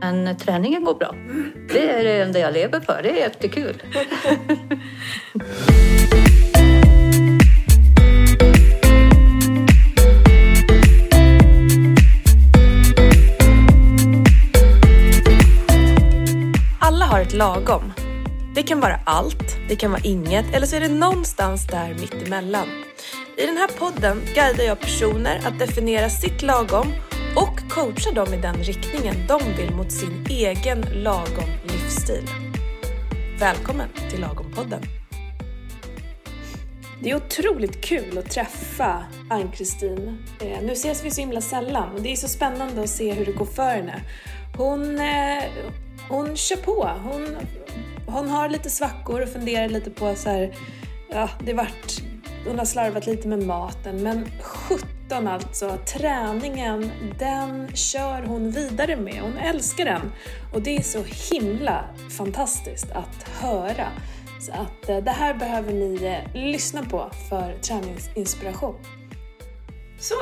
Men träningen går bra. Det är det enda jag lever för. Det är jättekul. Alla har ett lagom. Det kan vara allt, det kan vara inget eller så är det någonstans där mittemellan. I den här podden guidar jag personer att definiera sitt lagom och coachar dem i den riktningen de vill mot sin egen lagom livsstil. Välkommen till Lagom-podden. Det är otroligt kul att träffa Ann-Kristin. Eh, nu ses vi så himla sällan och det är så spännande att se hur det går för henne. Hon, eh, hon kör på. Hon, hon har lite svackor och funderar lite på så här, ja, det vart, hon har slarvat lite med maten men 17 alltså, träningen den kör hon vidare med. Hon älskar den och det är så himla fantastiskt att höra. Så att eh, det här behöver ni eh, lyssna på för träningsinspiration. Så,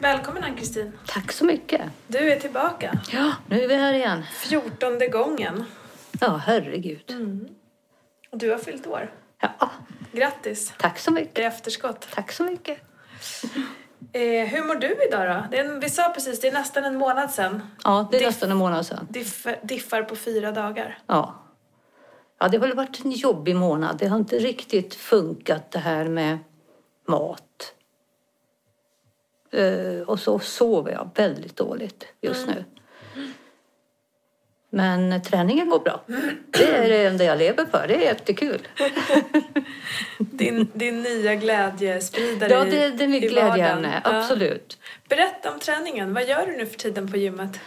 välkommen Ann-Kristin. Tack så mycket. Du är tillbaka. Ja, nu är vi här igen. Fjortonde gången. Ja, herregud. Och du har fyllt år. Ja, Grattis tack så i mycket. efterskott. Tack så mycket. Eh, hur mår du idag då? Det är en, vi sa precis, det är nästan en månad sedan. Ja, det är Diff- nästan en månad sedan. Diff, diffar på fyra dagar. Ja. ja, det har väl varit en jobbig månad. Det har inte riktigt funkat det här med mat. Eh, och så sover jag väldigt dåligt just nu. Men träningen går bra. Det är det enda jag lever för. Det är jättekul. Din, din nya glädjespridare Ja, det, det är mitt glädjeämne. Ja. Absolut. Berätta om träningen. Vad gör du nu för tiden på gymmet?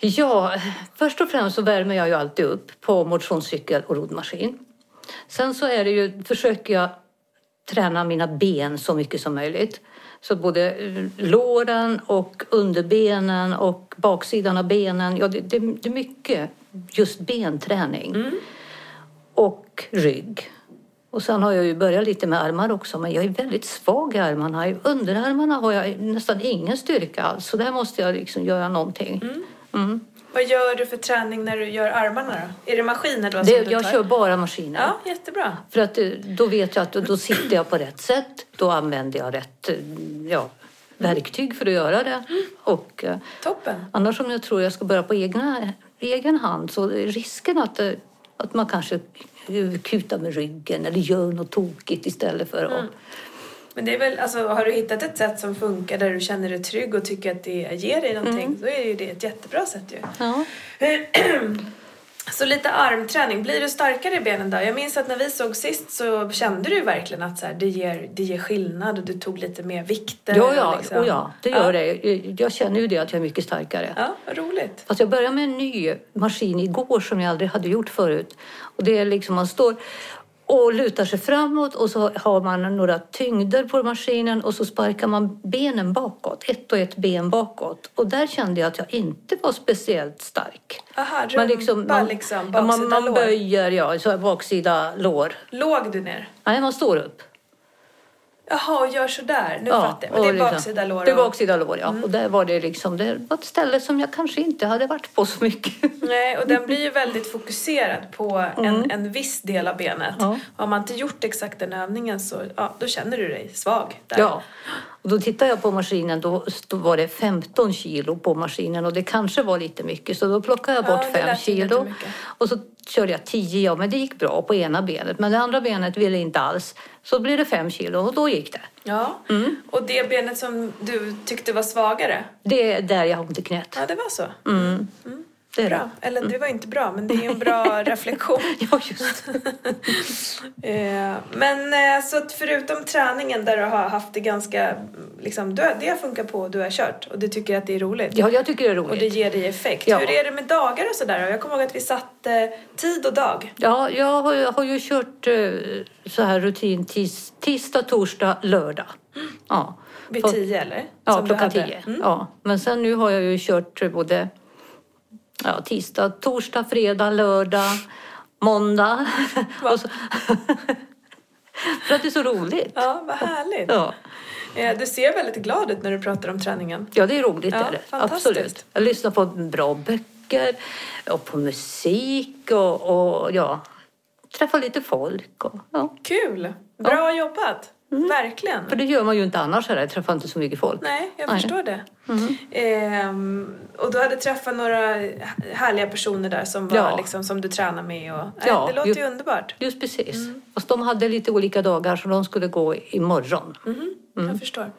Ja, först och främst så värmer jag ju alltid upp på motionscykel och roddmaskin. Sen så är det ju, försöker jag träna mina ben så mycket som möjligt. Så både eh, låren och underbenen och baksidan av benen. Ja, det, det, det är mycket just benträning. Och rygg. Och sen har jag ju börjat lite med armar också, men jag är väldigt svag i armarna. I underarmarna har jag nästan ingen styrka alls, så där måste jag liksom göra någonting. Mm. Vad gör du för träning när du gör armarna då? Är det maskiner då Det, jag kör bara maskiner. Ja, jättebra. För att eh, då vet jag att då, sitter jag på rätt sätt. Då använder jag rätt eh, ja, verktyg för att göra det. Och, eh, Toppen. annars om jag tror jag ska börja på egna, egen hand så är risken att, att man kanske kutar med ryggen eller gör något tokigt istället för att... Men det är väl, alltså, har du hittat ett sätt som funkar där du känner dig trygg och tycker att det ger dig någonting Mm. så är ju det ett jättebra sätt ju. Ja. Så lite armträning. Blir du starkare i benen då? Jag minns att när vi såg sist så kände du verkligen att så här, det, ger, det ger skillnad och du tog lite mer vikter. Ja, ja, liksom. och ja, det gör ja. det. Jag känner ju det att jag är mycket starkare. Ja, vad roligt. Fast jag började med en ny maskin igår som jag aldrig hade gjort förut. Och det är liksom man står och lutar sig framåt och så har man några tyngder på maskinen och så sparkar man benen bakåt, ett och ett ben bakåt. Och där kände jag att jag inte var speciellt stark. Aha, rumpa Man liksom, man, liksom ja, baksida man, man lår. böjer, ja, så baksida lår. Låg du ner? Nej, man står upp. Jaha, och gör sådär. Nu Ja, fattar jag. Men det är och liksom- baksida lår Det är och- Mm. baksida lår, ja. Och där var det liksom, det var ett ställe som jag kanske inte hade varit på så mycket. Nej, och den blir ju väldigt fokuserad på en, en viss del av benet. Mm. Ja. Har man inte gjort exakt den övningen så ja, då känner du dig svag. Där. Ja, och då tittade jag på maskinen, då, var det 15 kilo på maskinen och det kanske var lite mycket så då plockade jag Ja, bort det 5 lät ju kilo. Och så körde jag 10, ja men det gick bra på ena benet men det andra benet ville inte alls. Så blev det 5 kilo och då gick det. Ja. Mm. Och det benet som du tyckte var svagare, Det är där jag har ont i knät. ja det var så. Det är Bra. det. Eller det var inte bra, men det är en bra reflektion. Ja, just Eh, Men eh, så att förutom träningen där du har haft det ganska, liksom, du det har funkat på och du har kört och du tycker att det är roligt. Ja, jag tycker det är Och det roligt. ger dig effekt. Ja. Hur är det med dagar och sådär? Jag kommer ihåg att vi satte tid och dag. Ja, jag har, jag har ju kört eh, så här rutin tis, tisdag, torsdag, lördag. Ja. Vid tio eller? Ja, Som du klockan tio. Mm. Ja. Men sen nu har jag ju kört både ja, tisdag, torsdag, fredag, lördag, måndag. Så, för att det är så roligt. Ja, vad härligt. Ja. Eh, Du ser väldigt glad ut när du pratar om träningen. Ja, det är roligt. Ja, är det. Absolut. Jag lyssnar på bra böcker och på musik och, och ja, träffar lite folk. Och, ja. Kul! Bra jobbat! Verkligen. För det gör man ju inte annars här. Jag träffar inte så mycket folk. Nej, jag Nej. förstår det. Ehm, och du hade träffat några härliga personer där som, var, Ja. liksom, som du tränar med. Och, Ja, det låter ju- ju underbart. Just precis. Fast de hade lite olika dagar så de skulle gå imorgon. Jag förstår.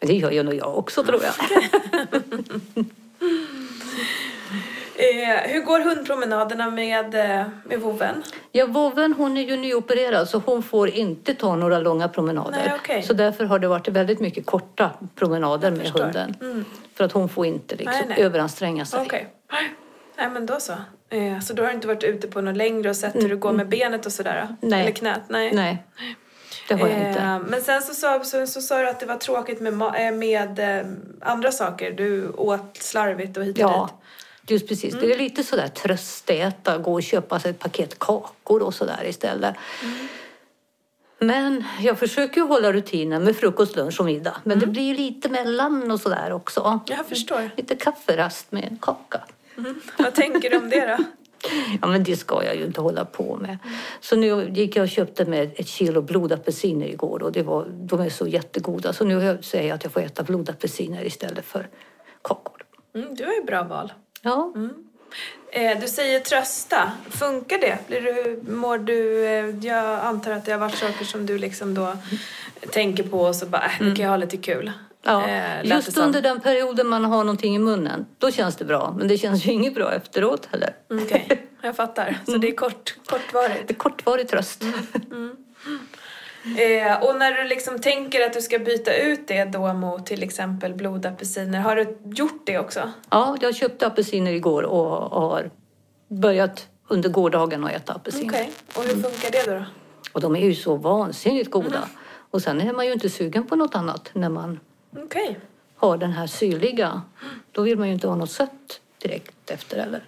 Men det gör ju nog jag också tror jag. Eh, hur går hundpromenaderna med, eh, med voven? Ja, vovven hon är ju nyopererad så hon får inte ta några långa promenader. Nej, okej. Så därför har det varit väldigt mycket korta promenader med hunden. För att hon får inte liksom Nej, nej. överanstränga sig. Okej. Nej, men då så. Eh, så då har du inte varit ute på något längre och sett hur du går med benet och sådär? Mm, Nej. Eller knät? Nej. Nej, det har jag inte. Eh, men sen så sa, så, så sa du att det var tråkigt med, eh, med eh, andra saker. Du åt slarvigt och hit och Ja, dit. Just precis. Det är lite sådär tröstäta, gå och köpa sig ett paket kakor och sådär istället. Men jag försöker ju hålla rutinen med frukost, lunch och middag. Men det blir lite mellan och sådär också. Jag förstår. Lite kafferast med en kaka. Vad tänker du om det då? Ja, men det ska jag ju inte hålla på med. Så nu gick jag och köpte med ett kilo blodapelsiner igår och det var, de är så jättegoda. Så nu säger jag att jag får äta blodapelsiner istället för kakor. Mm, du har ju bra val. Ja, Eh, du säger trösta. Funkar det? Blir du, mår du, eh, jag antar att det har varit saker som du liksom då tänker på och så bara, äh, nu kan jag ha lite kul. Ja, Eh, just under den perioden man har någonting i munnen, då känns det bra. Men det känns ju inget bra efteråt heller. Mm, Okej, jag fattar. Så det är kort, kortvarigt. Det är kortvarig tröst. Mm. Eh, och när du liksom tänker att du ska byta ut det då mot till exempel blodapelsiner, har du gjort det också? Ja, jag köpte apelsiner igår och har börjat under gårdagen att äta apelsiner. Okej, och hur funkar det då? Och de är ju så vansinnigt goda. Och sen är man ju inte sugen på något annat när man Okej. har den här syrliga. Då vill man ju inte ha något sött direkt efter eller.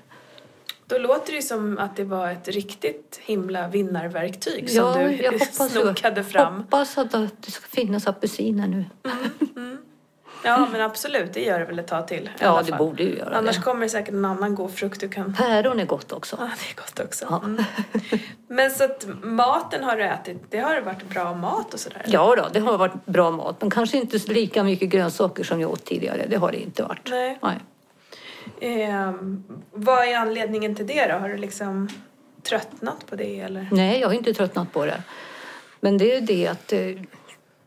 Då låter det ju som att det var ett riktigt himla vinnarverktyg som Ja, du jag hoppas, snokade fram. hoppas att det ska finnas apelsiner nu. Ja, men absolut, det gör det väl ett tag till. Ja, det borde ju göra Annars det. kommer det säkert en annan god frukt du kan... Päron är gott också. Ja, det är gott också. Ja. Mm. Men så att maten har du ätit, det har varit bra mat och sådär? Ja då, det har varit bra mat. Men kanske inte lika mycket grönsaker som jag åt tidigare. Det har det inte varit. Nej. Nej. Ehm, vad är anledningen till det då? Har du liksom tröttnat på det eller? Nej, jag har inte tröttnat på det. Men det är det att eh,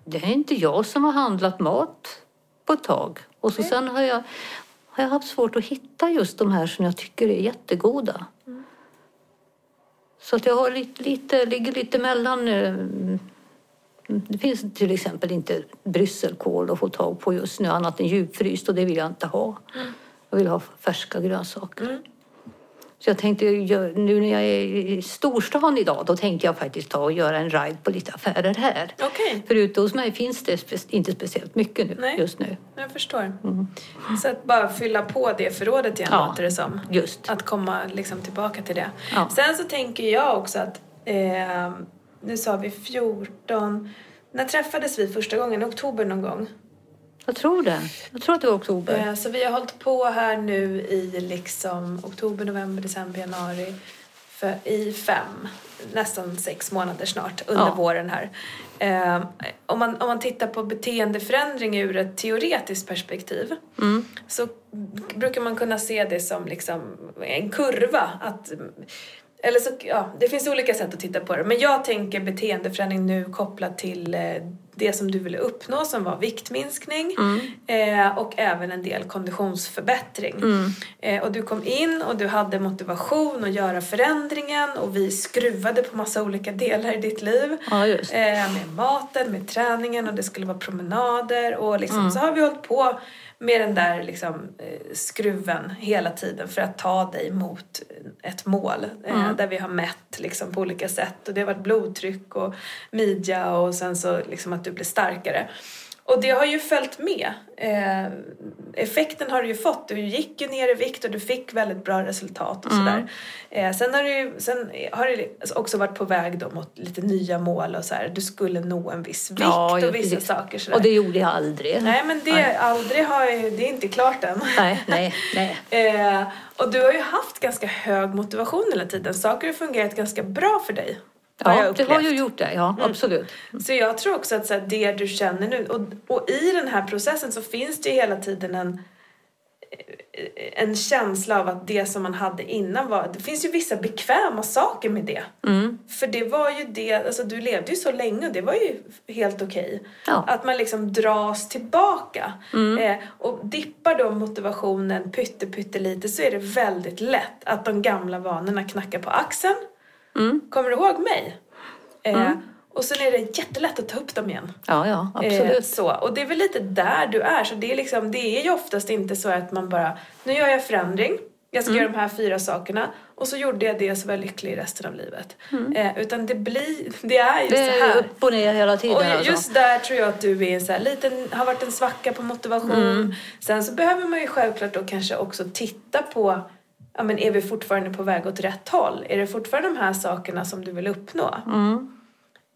det är inte jag som har handlat mat på ett tag. Och så sen har jag, har jag haft svårt att hitta just de här som jag tycker är jättegoda. Så att jag har lite, lite, ligger lite mellan. eh, Det finns till exempel inte brysselkål att få tag på just nu annat än djupfryst och det vill jag inte ha. Jag vill ha färska grönsaker. Så jag tänkte, nu när jag är i storstan idag, då tänkte jag faktiskt ta och göra en ride på lite affärer här. Okej, För ute hos mig finns det inte speciellt mycket nu, Nej. just nu. jag förstår. Så att bara fylla på det förrådet igen Ja. låter det som. Just. Att komma liksom tillbaka till det. Ja. Sen så tänker jag också att, eh, nu sa vi 14, när träffades vi första gången? I oktober någon gång? Jag tror det. Jag tror att det var oktober. Eh, Så vi har hållit på här nu i liksom oktober, november, december, januari för, i fem, nästan sex månader snart under Ja. våren här. Eh, om, man, om man tittar på beteendeförändring ur ett teoretiskt perspektiv Mm. så brukar man kunna se det som liksom en kurva. Att, eller så, ja, det finns olika sätt att titta på det. Men jag tänker beteendeförändring nu kopplat till eh, det som du ville uppnå som var viktminskning eh, och även en del konditionsförbättring. Eh, och du kom in och du hade motivation att göra förändringen och vi skruvade på massa olika delar i ditt liv. Ja, just. Eh, med maten, med träningen och det skulle vara promenader och liksom, så har vi hållit på med den där liksom, eh, skruven hela tiden för att ta dig mot ett mål eh, där vi har mätt liksom, på olika sätt och det har varit blodtryck och midja och sen så liksom att du blir starkare. Och det har ju följt med. Eh, effekten har du ju fått. Du gick ju ner i vikt och du fick väldigt bra resultat och sådär. Eh, sen har, du, sen har det också varit på väg då mot lite nya mål och så här. Du skulle nå en viss vikt Ja, och vissa saker sådär. Och det gjorde jag aldrig. Nej men det, aldrig har ju, det är inte klart än. Nej, nej, nej. Eh, och du har ju haft ganska hög motivation hela tiden. Saker har fungerat ganska bra för dig. Har jag Ja, det har ju gjort det. Ja, absolut. Så jag tror också att så här, det du känner nu, och, och i den här processen så finns det ju hela tiden en, en känsla av att det som man hade innan var, det finns ju vissa bekväma saker med det. Mm. För det var ju det, alltså du levde ju så länge och det var ju helt okej. Ja. Att man liksom dras tillbaka. Eh, och dippar då motivationen pytte, pytte lite så är det väldigt lätt att de gamla vanorna knackar på axeln. Kommer du ihåg mig? Eh, Och sen är det jättelätt att ta upp dem igen. Ja, ja, Eh, absolut. så. Och det är väl lite där du är. Så det är, liksom, det är ju oftast inte så att man bara, nu gör jag förändring, jag ska göra de här fyra sakerna och så gjorde jag det så var jag lycklig resten av livet. Eh, utan det blir, det är ju Det så är här. upp och ner hela tiden. Och alltså. just där tror jag att du är så här liten, har varit en svacka på motivation. Mm. Sen så behöver man ju självklart då kanske också titta på Ja, men är vi fortfarande på väg åt rätt håll? Är det fortfarande de här sakerna som du vill uppnå? Mm.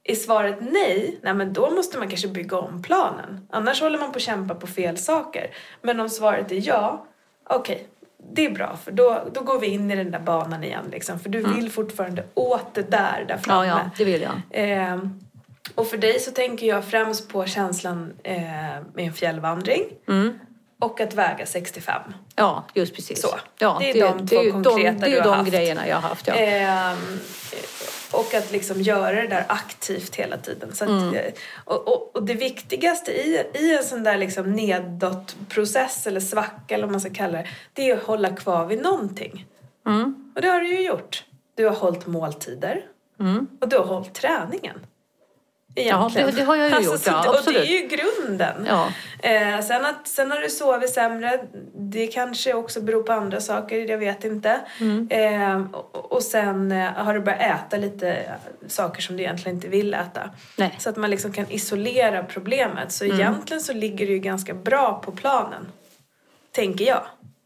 Är svaret nej, nej men då måste man kanske bygga om planen. Annars håller man på att kämpa på fel saker. Men om svaret är ja, okej, det är bra för då, då går vi in i den där banan igen liksom. För du vill fortfarande åt det där, där framme. Mm. Ja, ja, det vill jag. Ehm, och för dig så tänker jag främst på känslan eh, med en fjällvandring Mm. Och att väga 65. Ja, just precis. Så. Ja, Det är de det är två ju konkreta de, Det är du har de haft. grejerna jag har haft, ja. Ehm, och att liksom göra det där aktivt hela tiden. Så att, Mm. eh, och, och, och det viktigaste i, i en sån där liksom nedåtprocess eller svacka eller vad man ska kalla det, det är att hålla kvar vid någonting. Mm. Och det har du ju gjort. Du har hållit måltider Mm. och du har hållit träningen. Ja, Egentligen. det, det har jag ju Alltså, gjort. så Ja, och det är ju grunden. Ja. Eh, sen, att, sen har du sovit sämre, det kanske också beror på andra saker, jag vet inte. Mm. Eh, och, och sen eh, har du börjat äta lite saker som du egentligen inte vill äta. Nej. Så att man liksom kan isolera problemet. Så Mm. egentligen så ligger det ju ganska bra på planen. Tänker jag.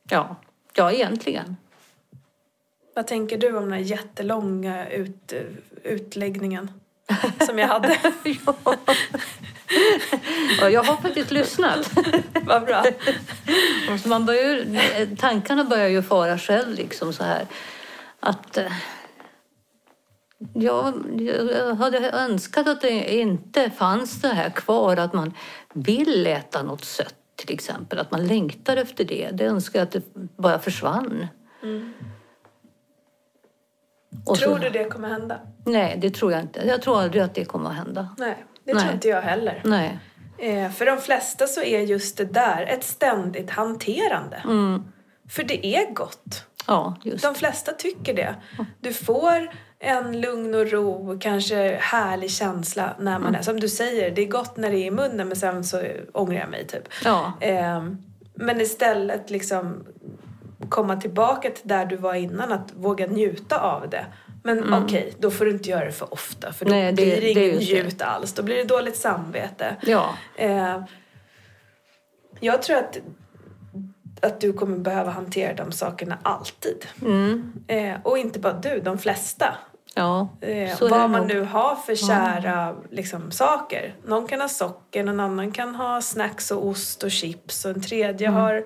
Ja. ja, egentligen. Vad tänker du om den här jättelånga ut, utläggningen som jag hade? Ja, jag har faktiskt lyssnat. Vad bra. Man börjar, tankarna börjar ju fara själv liksom så här. Att... eh, Ja, jag hade önskat att det inte fanns det här kvar, att man vill äta något sött till exempel. Att man längtar efter det. Det önskar jag att det bara försvann. Och Tror så, du det kommer hända? Nej, det tror jag inte. Jag tror aldrig att det kommer att hända. Nej, det Nej. tror inte jag heller. Nej. Eh, för de flesta så är just det där ett ständigt hanterande. Mm. För det är gott. Ja, just De flesta tycker det. Du får en lugn och ro, kanske härlig känsla när man är, som du säger, det är gott när det är i munnen men sen så ångrar jag mig typ. Ja. Eh, men istället liksom komma tillbaka till där du var innan, att våga njuta av det. Men okej, då får du inte göra det för ofta för då Mm. Nej, det- blir det det ingen så. njut alls. Då blir det dåligt samvete. Ja. Eh, jag tror att, att du kommer behöva hantera de sakerna alltid. Mm. Eh, och inte bara du, de flesta. Ja. Eh, vad det man nu har för kära liksom, saker. Någon kan ha socker, någon annan kan ha snacks och ost och chips och en tredje Mm. har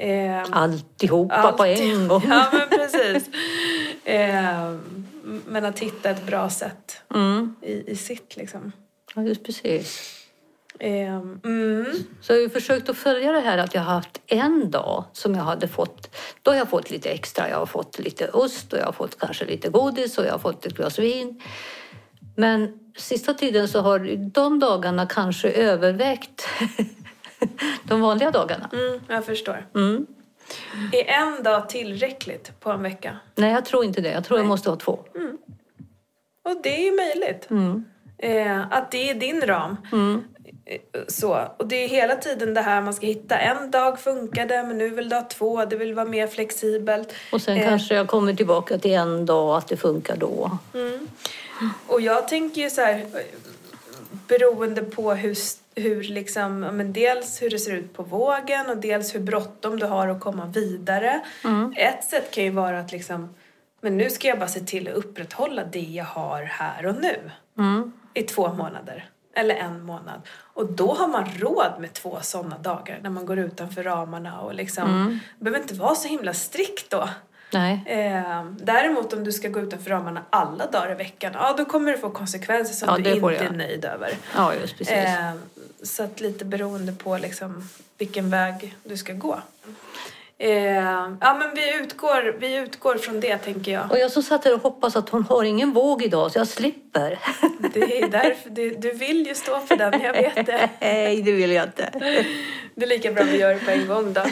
eh, Alltihopa på allt. en gång. Ja, men precis. eh, men att hitta ett bra sätt Mm. i, i sitt liksom. Ja, just precis. Eh, mm. Så jag har försökt att följa det här att jag har haft en dag som jag hade fått. Då har jag fått lite extra. Jag har fått lite ost och jag har fått kanske lite godis och jag har fått ett glas vin. Men sista tiden så har de dagarna kanske övervägt de vanliga dagarna. Mm, jag förstår. Mm. Är en dag tillräckligt på en vecka? Nej, jag tror inte det. Jag tror jag Nej. måste ha två. Och det är ju möjligt. Mm. Eh, att det är din ram. Mm. Eh, Så. Och det är hela tiden det här man ska hitta. En dag funkade men nu vill du ha två. Det vill vara mer flexibelt. Och sen Eh. kanske jag kommer tillbaka till en dag att det funkar då. Och jag tänker ju så här, eh, beroende på hur, hur liksom, men dels hur det ser ut på vågen och dels hur bråttom du har att komma vidare. Ett sätt kan ju vara att liksom, men nu ska jag bara se till att upprätthålla det jag har här och nu. I två månader. Eller en månad. Och då har man råd med två sådana dagar när man går utanför ramarna och liksom, det behöver inte vara så himla strikt då. Nej. Eh, däremot om du ska gå utanför ramarna alla dagar i veckan, ja då kommer det få konsekvenser som Ja, du inte jag. är nöjd över. Ja, just precis. Eh, så att lite beroende på liksom vilken väg du ska gå. Eh, ja men vi utgår, vi utgår från det tänker jag. Och jag som satt här och hoppas att hon har ingen våg idag så jag slipper. Det är därför du, du vill ju stå för den, jag vet det. Nej, det vill jag inte. Det är lika bra vi gör det på en gång då.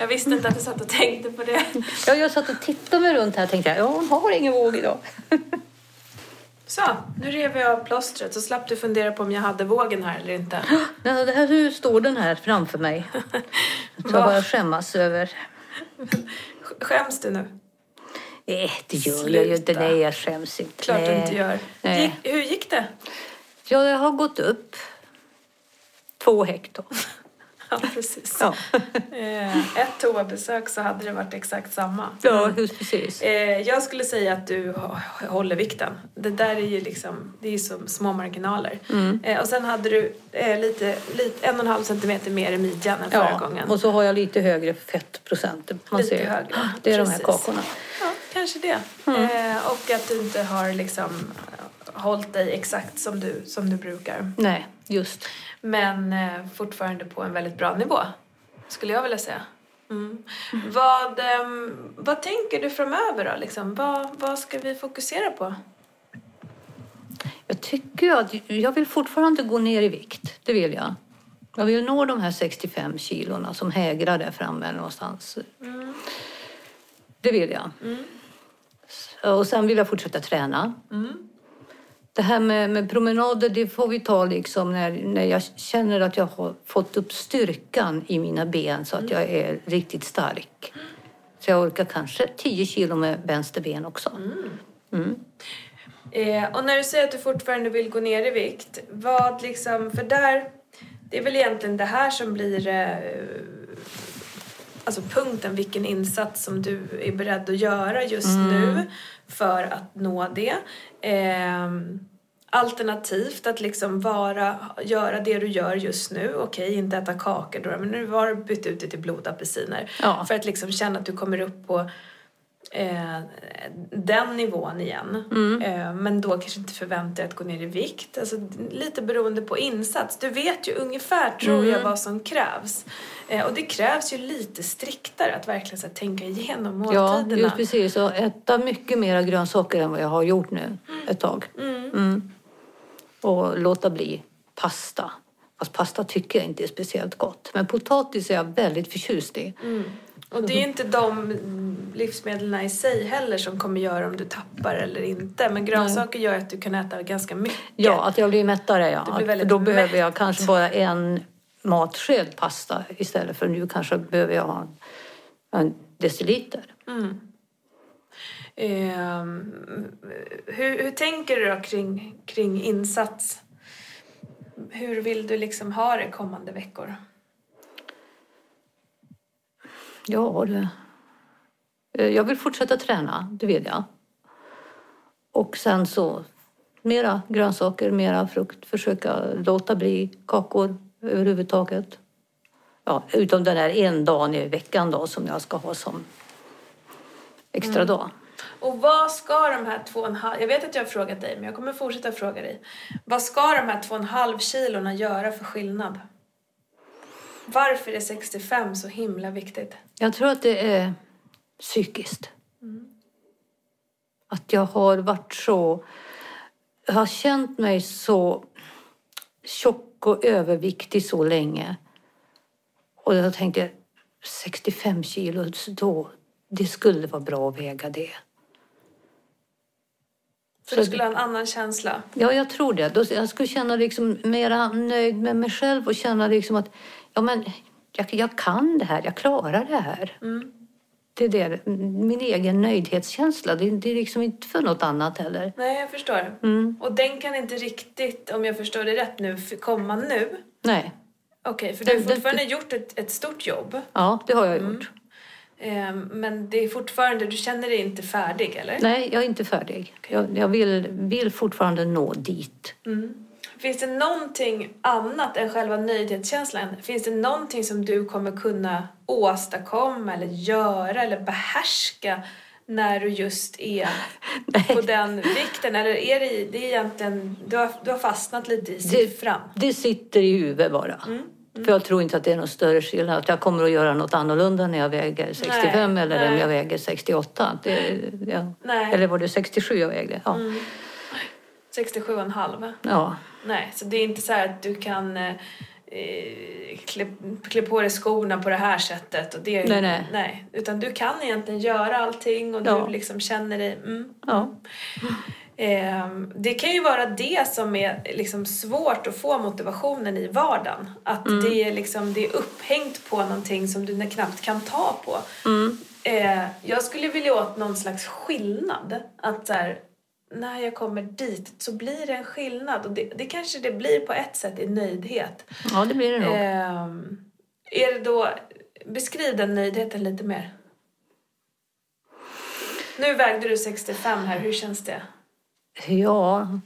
Jag visste inte att du satt och tänkte på det. Ja, jag satt och tittade mig runt här och tänkte ja, hon har ingen våg idag. Så, nu rev jag av plåstret så slapp du fundera på om jag hade vågen här eller inte. Ja, det här, nu står den här framför mig. Jag bara skämmas över. Skäms du nu? Nej, det gör jag ju inte. Sluta. Nej, jag skäms inte. Klart du Nej. inte gör. Nej. Gick, hur gick det? Ja, jag har gått upp två hektar. Ja, precis. Ja, Eh, ett toabesök så hade det varit exakt samma. ja precis. Eh, jag skulle säga att du hå- håller vikten. Det där är ju liksom, det är som små marginaler. Mm. Eh, och sen hade du lite, lite, en och en halv centimeter mer i midjan än förra Ja, gången. och så har jag lite högre fettprocent. Man Lite ser. högre, Det är de här precis. kakorna. Ja, kanske det. Mm. Och att du inte har liksom hållit dig exakt som du, som du brukar. Nej, just. Men eh, fortfarande på en väldigt bra nivå, skulle jag vilja säga. Mm. Vad, ehm, vad tänker du framöver då? Liksom? Vad, vad ska vi fokusera på? Jag tycker att jag vill fortfarande gå ner i vikt. Det vill jag. Jag vill nå de här 65 kilorna som hägrar där framme någonstans. Det vill jag. Och sen vill jag fortsätta träna. Det här med, med promenader, det får vi ta liksom när, när jag känner att jag har fått upp styrkan i mina ben så att jag är riktigt stark. Så jag orkar kanske 10 kilo med vänster ben också. Eh, och när du säger att du fortfarande vill gå ner i vikt, vad liksom, för där, det är väl egentligen det här som blir eh, alltså punkten, vilken insats som du är beredd att göra just nu för att nå det. Ehm, alternativt att liksom vara, göra det du gör just nu, okej inte äta kakor då, men nu har du bytt ut det till blodapelsiner. Ja. För att liksom känna att du kommer upp på eh, den nivån igen. Eh, men då kanske inte förvänta dig att gå ner i vikt. Alltså, lite beroende på insats. Du vet ju ungefär, tror jag, vad som krävs. Eh, och det krävs ju lite striktare att verkligen så här, tänka igenom Ja, måltiderna. just precis. Och äta mycket mera grönsaker än vad jag har gjort nu ett tag. Mm. Och låta bli pasta. Fast pasta tycker jag inte är speciellt gott. Men potatis är jag väldigt förtjust i. Och det är inte de livsmedlen i sig heller som kommer göra om du tappar eller inte. Men grönsaker gör att du kan äta ganska mycket. Ja, att jag blir mättare ja. Du blir Då behöver mätt. jag kanske bara en matsked pasta istället för nu kanske behöver jag ha en, deciliter. Ehm, hur, hur tänker du då kring, kring insats? Hur vill du liksom ha det kommande veckor? Ja, det... Eh, Jag vill fortsätta träna, det vill jag. Och sen så mera grönsaker, mera frukt. Försöka låta bli kakor överhuvudtaget. Ja, utom den här en dagen i veckan då som jag ska ha som extra dag. Och vad ska de här två och en halv... Jag vet att jag har frågat dig, men jag kommer fortsätta fråga dig. Vad ska de här två och en halv kilorna göra för skillnad? Varför är 65 så himla viktigt? Jag tror att det är psykiskt. Att jag har varit så... Jag har känt mig så tjock och överviktig så länge. Och jag tänkte 65 kilo, då, det skulle vara bra att väga det. Så Så du skulle ha en annan känsla? Ja, jag tror det. Då, jag skulle känna liksom mera nöjd med mig själv och känna liksom att ja, men, jag, jag kan det här, jag klarar det här. Det är det, min egen nöjdhetskänsla. Det, det är liksom inte för något annat heller. Nej, jag förstår. Och den kan inte riktigt, om jag förstår det rätt nu, komma nu. Nej. Okej, för du har Det- det- fortfarande gjort ett, ett stort jobb. Ja, det har jag gjort. Eh, men det är fortfarande, du känner dig inte färdig eller? Nej, jag är inte färdig. Jag, jag vill, vill fortfarande nå dit. Finns det någonting annat än själva nöjdhetskänslan? Finns det någonting som du kommer kunna åstadkomma eller göra eller behärska när du just är på den vikten? Eller är det, det är egentligen, du har, du har fastnat lite i siffran? Det sitter i huvudet bara. För jag tror inte att det är någon större skillnad. Att jag kommer att göra något annorlunda när jag väger 65 Nej, eller nej. när jag väger 68. Det, ja. Nej. Eller var det 67 jag vägde? Ja. 67,5? ja. Nej, så det är inte så att du kan eh, klä, klä på dig skorna på det här sättet. Och det, Nej, nej. Utan du kan egentligen göra allting och Ja. du liksom känner dig... Mm. ja. Det kan ju vara det som är liksom svårt att få motivationen i vardagen. Att Mm. det, är liksom, det är upphängt på någonting som du knappt kan ta på. Mm. Eh, jag skulle vilja åt någon slags skillnad. Att så här, när jag kommer dit så blir det en skillnad. Och det, det kanske det blir på ett sätt i nöjdhet. ja, det blir det nog. Ehm, är det då, beskriv den nöjdheten lite mer. Nu vägde du 65 här, hur känns det? Ja,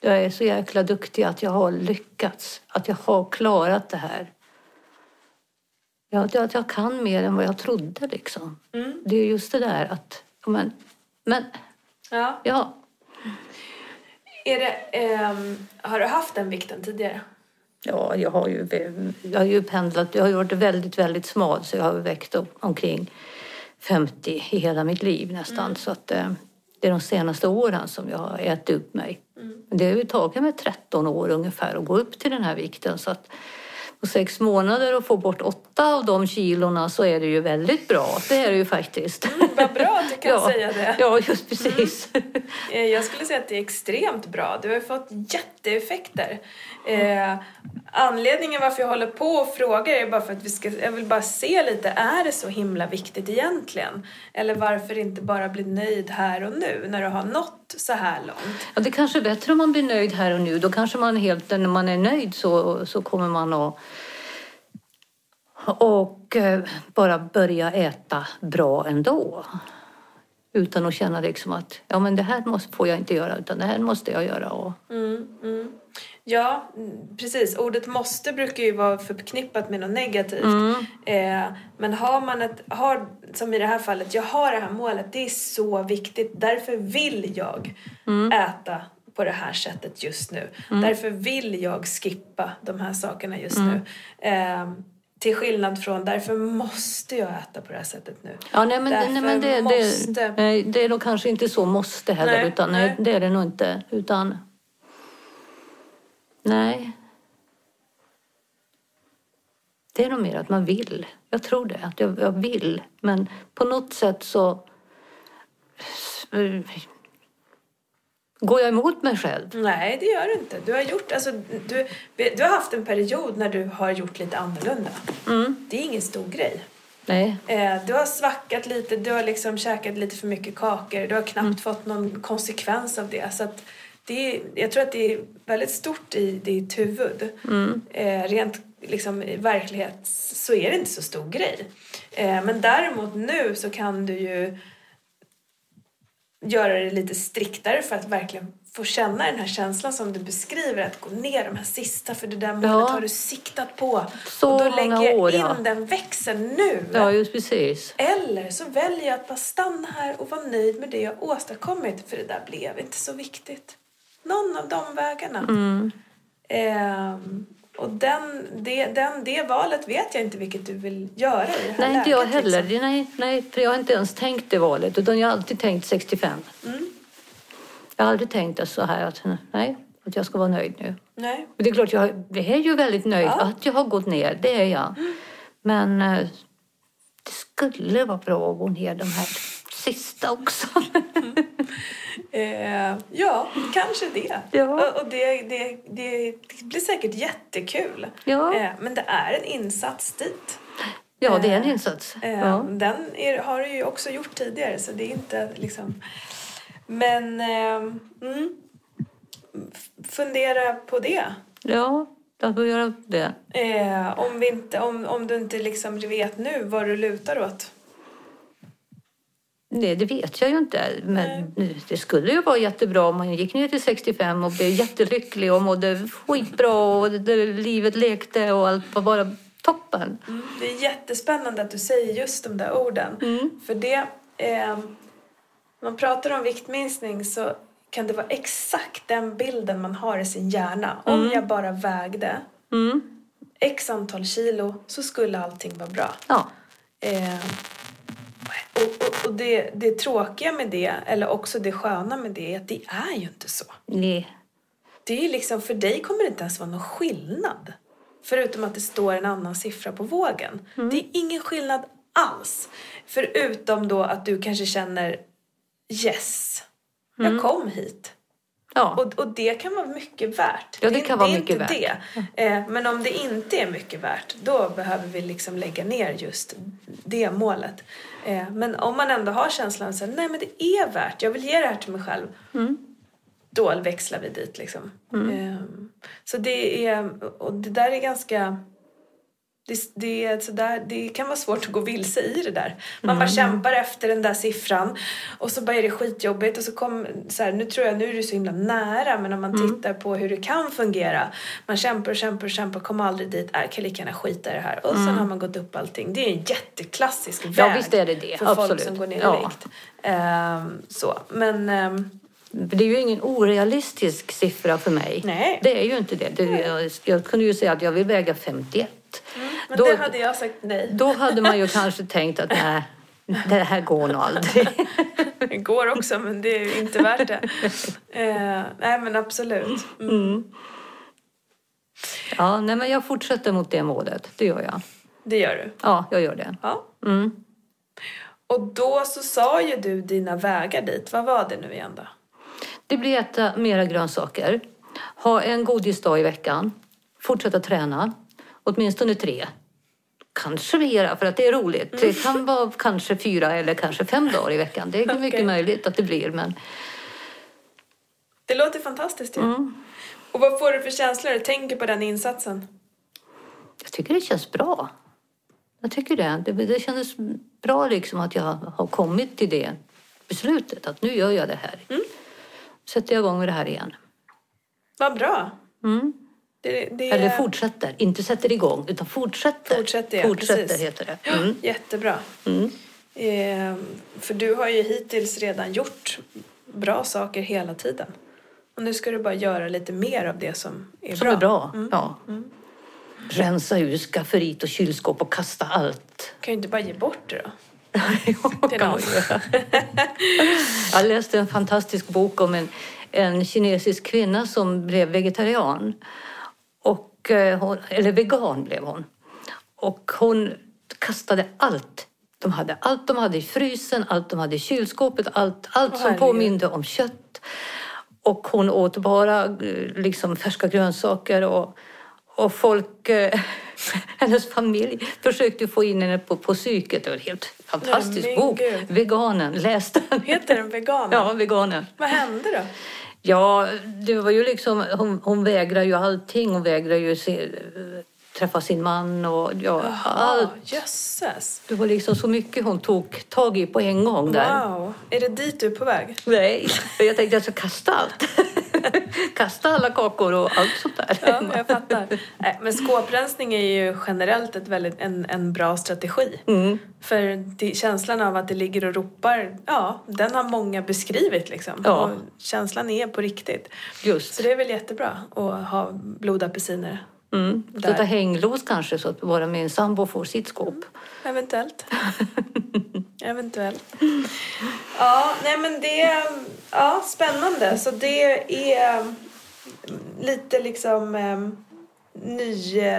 jag är så jäkla duktig att jag har lyckats. Att jag har klarat det här. Ja, att jag- att jag kan mer än vad jag trodde liksom. Mm. Det är just det där att, men, men Ja. ja, Är det, ehm, har du haft den vikten tidigare? ja jag har ju, jag har ju pendlat, jag har varit väldigt, väldigt smal så jag har vägt upp omkring 50 i hela mitt liv nästan. Så att eh, det är de senaste åren som jag har ätit upp mig. Men det har ju tagit mig 13 år ungefär att gå upp till den här vikten. Så att på sex månader och få bort åtta av de kilorna så är det ju väldigt bra. Det är det ju faktiskt. Vad bra att du kan ja, säga det. Ja, just precis. Eh, Jag skulle säga att det är extremt bra. Du har ju fått jätteeffekter. Eh, anledningen varför jag håller på och frågar är bara för att vi ska, jag vill bara se lite, är det så himla viktigt egentligen? Eller varför inte bara bli nöjd här och nu när du har nått så här långt? Ja, det kanske är bättre om man blir nöjd här och nu. Då kanske man helt, när man är nöjd så, så kommer man att och eh, bara börja äta bra ändå. Utan att känna liksom att ja, men det här måste, får jag inte göra utan det här måste jag göra. Och, Ja, mm, precis. Ordet måste brukar ju vara förknippat med något negativt. Eh, men har man ett, har, som i det här fallet, jag har det här målet, det är så viktigt. Därför vill jag äta på det här sättet just nu. Därför vill jag skippa de här sakerna just nu. Eh, till skillnad från, därför måste jag äta på det här sättet nu. ja, nej, men, Därför nej, men det, måste- det, nej, det är nog kanske inte så måste heller. Nej, utan nej. det är det nog inte. Utan nej. Det är nog mer att man vill. Jag tror det. Att jag, jag vill. Men på något sätt så går jag emot mig själv. Nej, det gör du inte. Du har, gjort, alltså, du, du har haft en period när du har gjort lite annorlunda. Det är ingen stor grej. Nej. Eh, du har svackat lite, du har liksom käkat lite för mycket kakor. Du har knappt fått någon konsekvens av det. Så att det är, jag tror att det är väldigt stort i ditt huvud. Eh, rent liksom, i verklighet så är det inte så stor grej. Eh, men däremot nu så kan du ju göra det lite striktare för att verkligen få känna den här känslan som du beskriver. Att gå ner de här sista, för det där målet Ja. har du siktat på. Så och då lägger jag år, in ja. den växeln nu. Ja, just precis. Eller så väljer jag att bara stanna här och vara nöjd med det jag åstadkommit. För det där blev inte så viktigt. Någon av de vägarna. Mm. Ehm, och den, det, den, det valet vet jag inte vilket du vill göra i det här Nej, inte jag läget, heller. liksom. Nej, nej, för jag har inte ens tänkt det valet. Utan jag har alltid tänkt 65. Mm. Jag har aldrig tänkt att så här att nej, att jag ska vara nöjd nu. Nej. Och det är klart, jag är ju väldigt nöjd Ja. att jag har gått ner. Det är jag. Men eh, det skulle vara bra att gå ner de här sista också. Eh, ja, kanske det. Ja. Och, och det, det, det, blir säkert jättekul. Ja. Eh, men det är en insats dit. ja, det är en insats. Eh, Ja. Den är, har du ju också gjort tidigare så det är inte liksom... Men eh, mm, fundera på det. ja. Jag får göra det. Eh, om, vi inte, om, om du inte liksom vet nu vad du lutar åt. Nej, det vet jag ju inte. Men det skulle ju vara jättebra om man gick ner till 65 och blev jättelycklig och mådde skitbra och det, livet lekte och allt var bara toppen. Mm. Det är jättespännande att du säger just de där orden. För det, eh, man pratar om viktminskning så kan det vara exakt den bilden man har i sin hjärna. Om jag bara vägde Mm. x antal kilo så skulle allting vara bra. Ja. Eh, och och, och det, det tråkiga med det, eller också det sköna med det, är att det är ju inte så. Nej. Det är liksom, för dig kommer det inte ens vara någon skillnad. Förutom att det står en annan siffra på vågen. Det är ingen skillnad alls. Förutom då att du kanske känner yes, jag kom hit. Ja. Och, och det kan vara mycket värt. Ja, det kan vara är mycket inte Det. Eh, men om det inte är mycket värt, då behöver vi liksom lägga ner just det målet. Eh, men om man ändå har känslan att nej men det är värt, jag vill ge det här till mig själv. Då växlar vi dit liksom. Eh, så det är, och det där är ganska det, det, är sådär, det kan vara svårt att gå vilse i det där. Man bara kämpar efter den där siffran och så bara är det skitjobbigt och så kom, så här, nu tror jag, nu är det så himla nära men om man tittar på hur det kan fungera. Man kämpar och kämpar och kämpar, kommer aldrig dit, äh, kan lika gärna skita i det här. Och sen har man gått upp allting. Det är en jätteklassisk väg visst är det det. för folk Absolut. som går ner i Ja. vikt. Ehm, så, men ehm, Det är ju ingen orealistisk siffra för mig. Nej. Det är ju inte det. det jag, jag kunde ju säga att jag vill väga 51. Men Då- det hade jag sagt nej. Då hade man ju kanske tänkt att nej, det här går nog aldrig. Det går också men det är inte värt det. Eh, nej men absolut. Mm. Ja, nej, men jag fortsätter mot det målet. Det gör jag. Det gör du. Ja, jag gör det. Ja. Mm. Och då så sa ju du dina vägar dit. Vad var det nu igen då? Det blir äta mera grönsaker. Ha en godisdag i veckan. Fortsätta träna. Åtminstone tre. Kanske mera för att det är roligt. Det kan vara kanske fyra eller kanske fem dagar i veckan. Det är mycket Okej. möjligt att det blir. Men Det låter fantastiskt ju. Och vad får du för känslor när du tänker på den insatsen? jag tycker det känns bra. Jag tycker det. Det, det kändes bra liksom att jag har kommit till det beslutet. Att nu gör jag det här. Sätter jag igång med det här igen. Vad bra. Mm. Det, det Eller fortsätter. Inte sätter igång, utan fortsätter. Fortsätter, ja, fortsätter precis. heter det. Mm. Jättebra. Mm. Eh, för du har ju hittills redan gjort bra saker hela tiden. Och nu ska du bara göra lite mer av det som är Som bra. är bra. Ja. Rensa ur skafferiet och kylskåp och kasta allt. kan ju inte bara ge bort det då. Det kan. Jag läste en fantastisk bok om en, en kinesisk kvinna som blev vegetarian. Och, eh, eller vegan blev hon. Och hon kastade allt de hade. Allt de hade i frysen, allt de hade i kylskåpet, allt, allt som herregud. påminde om kött. Och hon åt bara eh, liksom färska grönsaker och, och folk, eh, hennes familj försökte få in henne på, på psyket. Det var en helt fantastisk Nej, bok. gud. Veganen, läs den. Heter den vegan? Ja, veganen. Vad hände då? Ja, det var ju liksom, hon, hon vägrar ju allting. Hon vägrar ju se, träffa sin man och ja, allt. Ah, jösses. Det var liksom så mycket hon tog tag i på en gång där. Wow. Är det dit du är på väg? Nej, jag tänkte jag ska kasta allt. kasta alla kakor och allt sånt där. Ja, jag fattar. Nej, men skåprensning är ju generellt ett väldigt, en, en bra strategi. Mm. För det, känslan av att det ligger och ropar, ja, den har många beskrivit liksom. Ja. Och känslan är på riktigt. Just. Så det är väl jättebra att ha blodapelsiner. Mm. Sätta hänglås kanske så att bara min sambo får sitt skåp. Eventuellt. Eventuellt. Ja, nej men det... Ja, spännande. Så det är lite liksom eh, ny...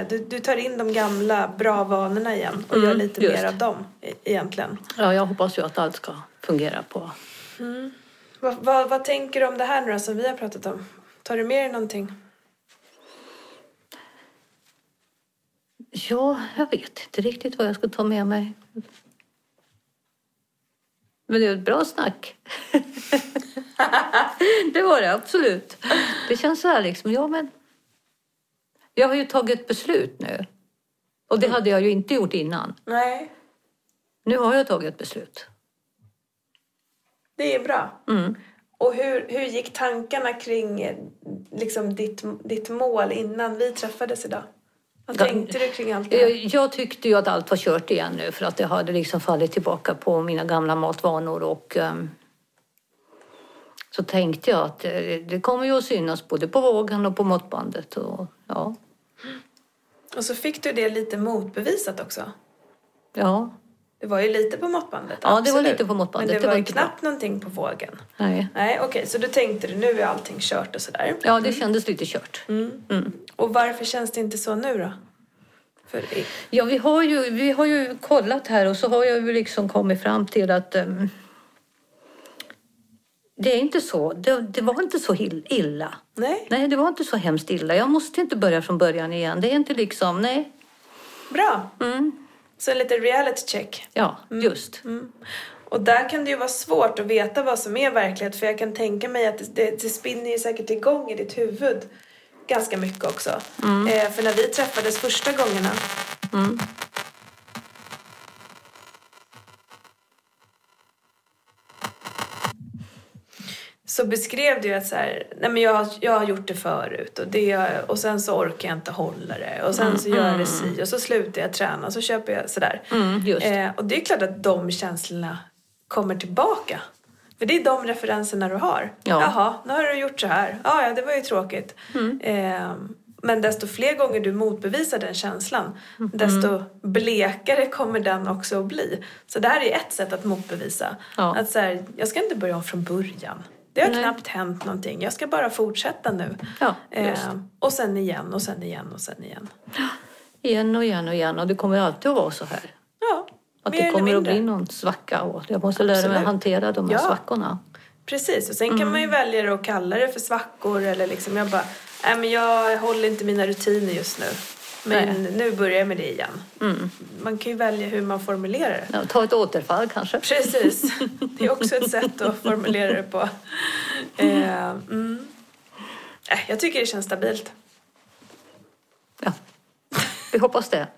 Du, du tar in de gamla bra vanorna igen och Mm, gör lite just. mer av dem e- egentligen. Ja, jag hoppas ju att allt ska fungera på. Vad, vad, vad tänker du om det här nu då, som vi har pratat om? Tar du med dig någonting? Ja, jag vet inte riktigt vad jag ska ta med mig. Men det är ett bra snack. det var det absolut. Det känns så här liksom, ja men. Jag har ju tagit ett beslut nu. Och det hade jag ju inte gjort innan. Nej, Nu har jag tagit ett beslut. det är bra. Mm. Och hur, hur gick tankarna kring eh, liksom, ditt, ditt mål innan vi träffades idag? Vad tänkte du kring allt det här? Jag, tyckte ju att allt var kört igen nu för att det hade liksom fallit tillbaka på mina gamla matvanor och ehm, så tänkte jag att det, det kommer ju att synas både på vågen och på måttbandet och ja, Och så fick du det lite motbevisat också. ja, Det var ju lite på måttbandet. Ja, det var absolut. lite på måttbandet. Men det, Det var var ju knappt någonting på vågen. nej. Nej, okej, så du tänkte du nu är allting kört och sådär. Ja, det kändes lite kört. Mm. Och varför känns det inte så nu då? För, Ja, vi har, ju, vi har ju kollat här och så har jag ju liksom kommit fram till att ehm, det är inte så. Det, det var inte så illa. nej, Nej, det var inte så hemskt illa. Jag måste inte börja från början igen. Det är inte liksom, nej. bra. Mm. Så en liten reality check. Ja, just. Mm. Och där kan det ju vara svårt att veta vad som är verklighet för jag kan tänka mig att det, det, det spinner ju säkert igång i ditt huvud ganska mycket också. Eh, för när vi träffades första gångerna så beskrev du att så här, nej men jag, har- jag har gjort det förut och, det, och sen så orkar jag inte hålla det och sen så gör jag det si och så slutar jag träna och så köper jag sådär. Mm. Eh, och det är klart att de känslorna kommer tillbaka. För det är de referenserna du har. Ja. Jaha, nu har du gjort så här. Ja, ja, det var ju tråkigt. Mm. Eh, men desto fler gånger du motbevisar den känslan, Mm. desto blekare kommer den också att bli. Så det här är ett sätt att motbevisa. Ja. Att så här, jag ska inte börja om från början. Det har Nej. knappt hänt någonting. Jag ska bara fortsätta nu. Ja. Eh, och sen igen och sen igen och sen igen. Igen och igen och igen. Och det kommer alltid att vara så här. Ja, Att det kommer att bli någon svacka och jag måste lära mig Absolut. att hantera de här Ja. svackorna. Precis, och sen kan man ju välja att kalla det för svackor eller liksom jag bara, nej men jag håller inte mina rutiner just nu. Men nu börjar jag med det igen. Mm. Man kan ju välja hur man formulerar det. Ja, ta ett återfall kanske. Precis, det är också ett sätt att formulera det på. Eh, mm. Eh, Jag tycker det känns stabilt. Ja. Vi hoppas det.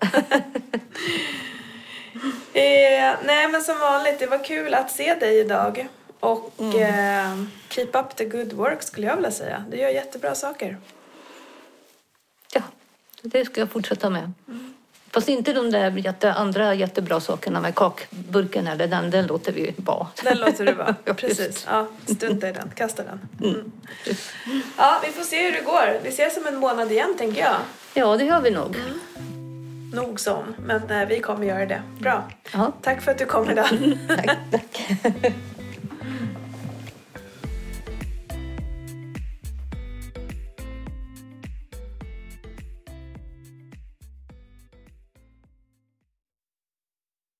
Eh, nej men som vanligt, det var kul att se dig idag. Och eh, keep up the good work skulle jag vilja säga. Du gör jättebra saker. Det ska jag fortsätta med. Fast inte de där jätte, andra jättebra sakerna med kakburken eller den, den låter vi vara. Den låter du vara. Ja, Precis. Ja, strunta i den. Kasta den. Mm. Ja, vi får se hur det går. Vi ses om en månad igen tänker jag. Ja, det gör vi nog. Nog som. Men eh, vi kommer göra det. Bra. Ja, Tack för att du kom idag. tack. tack.